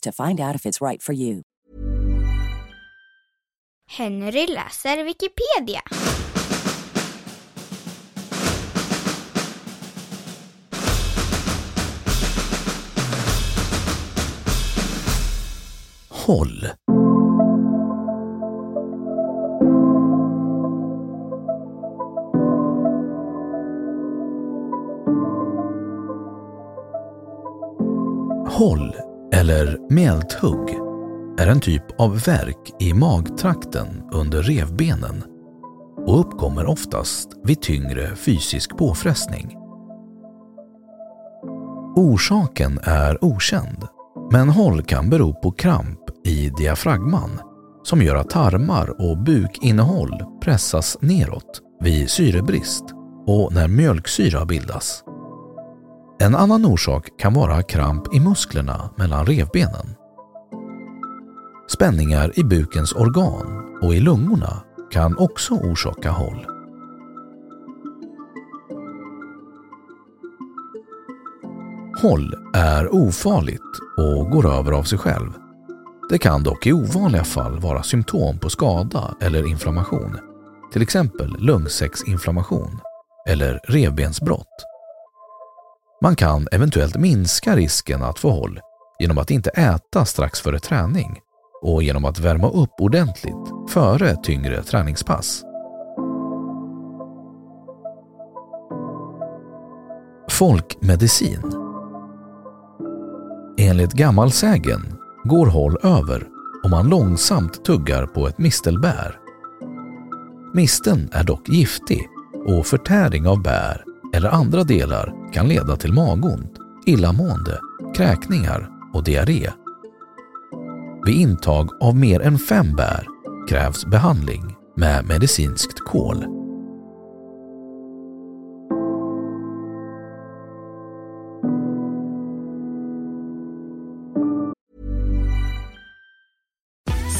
to find out if it's right for you. Henry läser Wikipedia. Håll. Håll, eller mälthugg, är en typ av verk i magtrakten under revbenen och uppkommer oftast vid tyngre fysisk påfrestning. Orsaken är okänd, men håll kan bero på kramp i diafragman som gör att tarmar och bukinnehåll pressas neråt vid syrebrist och när mjölksyra bildas. En annan orsak kan vara kramp i musklerna mellan revbenen. Spänningar i bukens organ och i lungorna kan också orsaka håll. Håll är ofarligt och går över av sig själv. Det kan dock i ovanliga fall vara symptom på skada eller inflammation, till exempel lungsäcksinflammation eller revbensbrott. Man kan eventuellt minska risken att få håll genom att inte äta strax före träning och genom att värma upp ordentligt före tyngre träningspass. Folkmedicin Enligt gammal sägen går håll över om man långsamt tuggar på ett mistelbär. Misten är dock giftig och förtäring av bär eller andra delar kan leda till magont, illamående, kräkningar och diarré. Vid intag av mer än fem bär krävs behandling med medicinskt kol.